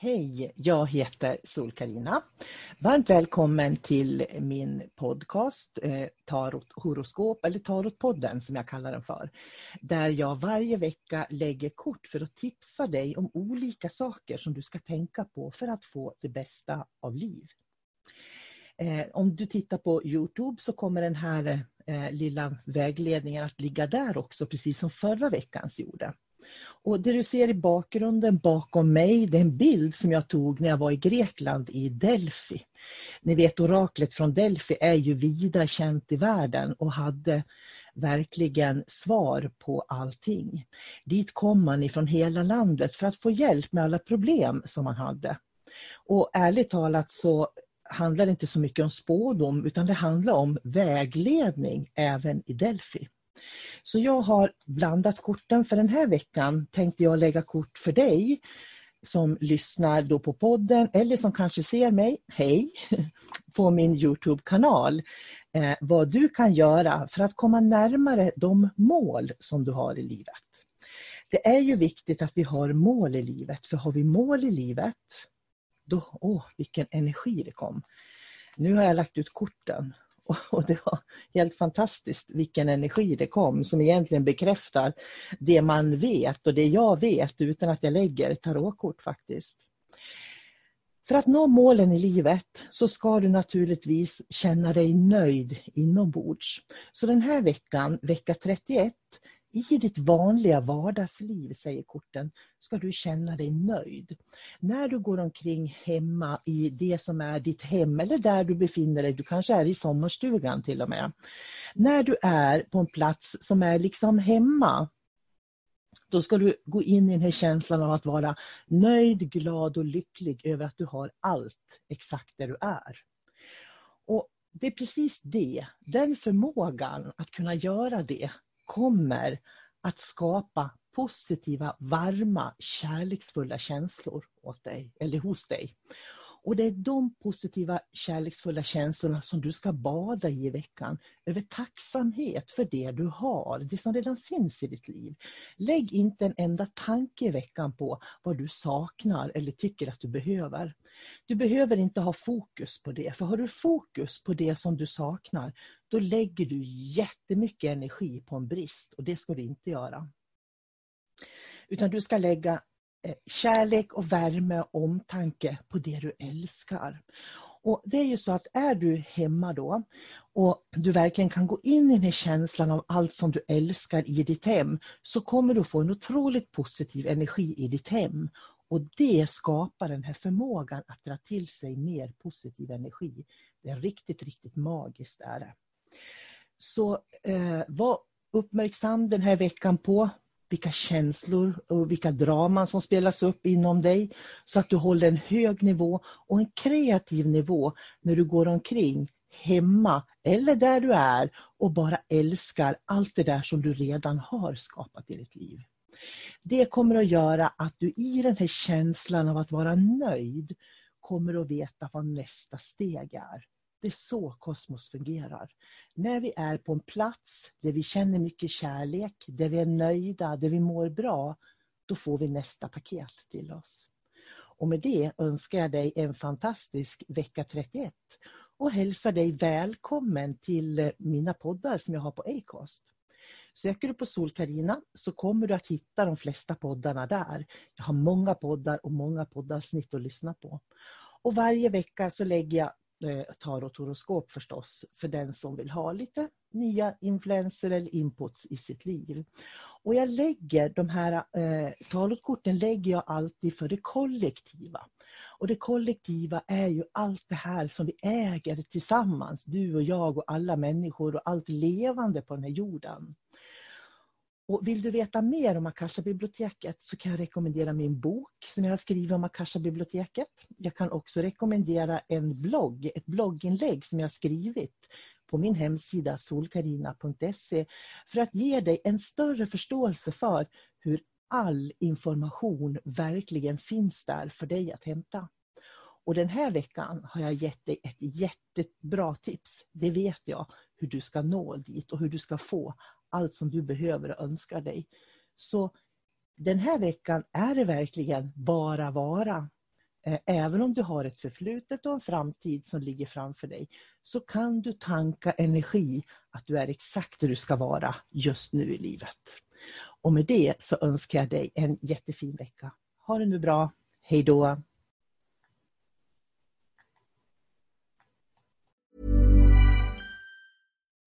Hej, jag heter sol -Carina. Varmt välkommen till min podcast eh, Tarot horoskop eller Tarotpodden som jag kallar den för. Där jag varje vecka lägger kort för att tipsa dig om olika saker som du ska tänka på för att få det bästa av liv. Eh, om du tittar på Youtube så kommer den här eh, lilla vägledningen att ligga där också, precis som förra veckans gjorde. Och det du ser i bakgrunden bakom mig, det är en bild som jag tog när jag var i Grekland i Delphi. Ni vet oraklet från Delphi är ju vida känt i världen och hade verkligen svar på allting. Dit kom man ifrån hela landet för att få hjälp med alla problem som man hade. Och ärligt talat så handlar det inte så mycket om spådom utan det handlar om vägledning även i Delphi. Så jag har blandat korten för den här veckan tänkte jag lägga kort för dig som lyssnar då på podden eller som kanske ser mig, hej, på min Youtube-kanal. Eh, vad du kan göra för att komma närmare de mål som du har i livet. Det är ju viktigt att vi har mål i livet, för har vi mål i livet, då, åh vilken energi det kom. Nu har jag lagt ut korten och det var helt fantastiskt vilken energi det kom som egentligen bekräftar det man vet och det jag vet utan att jag lägger tarotkort faktiskt. För att nå målen i livet så ska du naturligtvis känna dig nöjd inombords. Så den här veckan, vecka 31, i ditt vanliga vardagsliv, säger korten, ska du känna dig nöjd. När du går omkring hemma i det som är ditt hem eller där du befinner dig, du kanske är i sommarstugan till och med. När du är på en plats som är liksom hemma, då ska du gå in i den här känslan av att vara nöjd, glad och lycklig över att du har allt exakt där du är. Och Det är precis det, den förmågan att kunna göra det kommer att skapa positiva, varma, kärleksfulla känslor åt dig, eller hos dig. Och det är de positiva, kärleksfulla känslorna som du ska bada i i veckan. Över tacksamhet för det du har, det som redan finns i ditt liv. Lägg inte en enda tanke i veckan på vad du saknar eller tycker att du behöver. Du behöver inte ha fokus på det, för har du fokus på det som du saknar, då lägger du jättemycket energi på en brist och det ska du inte göra. Utan du ska lägga Eh, kärlek och värme och omtanke på det du älskar. Och Det är ju så att är du hemma då och du verkligen kan gå in i den här känslan av allt som du älskar i ditt hem så kommer du få en otroligt positiv energi i ditt hem. Och det skapar den här förmågan att dra till sig mer positiv energi. Det är riktigt, riktigt magiskt. Är det. Så eh, var uppmärksam den här veckan på vilka känslor och vilka draman som spelas upp inom dig så att du håller en hög nivå och en kreativ nivå när du går omkring hemma eller där du är och bara älskar allt det där som du redan har skapat i ditt liv. Det kommer att göra att du i den här känslan av att vara nöjd kommer att veta vad nästa steg är. Det är så kosmos fungerar. När vi är på en plats där vi känner mycket kärlek, där vi är nöjda, där vi mår bra, då får vi nästa paket till oss. Och med det önskar jag dig en fantastisk vecka 31 och hälsar dig välkommen till eh, mina poddar som jag har på Acast. Söker du på Solkarina så kommer du att hitta de flesta poddarna där. Jag har många poddar och många poddavsnitt att lyssna på. Och varje vecka så lägger jag Eh, tarothoroskop förstås för den som vill ha lite nya influenser eller inputs i sitt liv. Och jag lägger de här eh, tarotkorten lägger jag alltid för det kollektiva. Och det kollektiva är ju allt det här som vi äger tillsammans, du och jag och alla människor och allt levande på den här jorden. Och vill du veta mer om Akasha-biblioteket så kan jag rekommendera min bok som jag har skrivit om Akasha-biblioteket. Jag kan också rekommendera en blogg, ett blogginlägg som jag har skrivit på min hemsida solkarina.se för att ge dig en större förståelse för hur all information verkligen finns där för dig att hämta. Och den här veckan har jag gett dig ett jättebra tips. Det vet jag, hur du ska nå dit och hur du ska få allt som du behöver och önskar dig. Så den här veckan är det verkligen bara vara. Eh, även om du har ett förflutet och en framtid som ligger framför dig så kan du tanka energi att du är exakt där du ska vara just nu i livet. Och med det så önskar jag dig en jättefin vecka. Ha det nu bra. Hej då!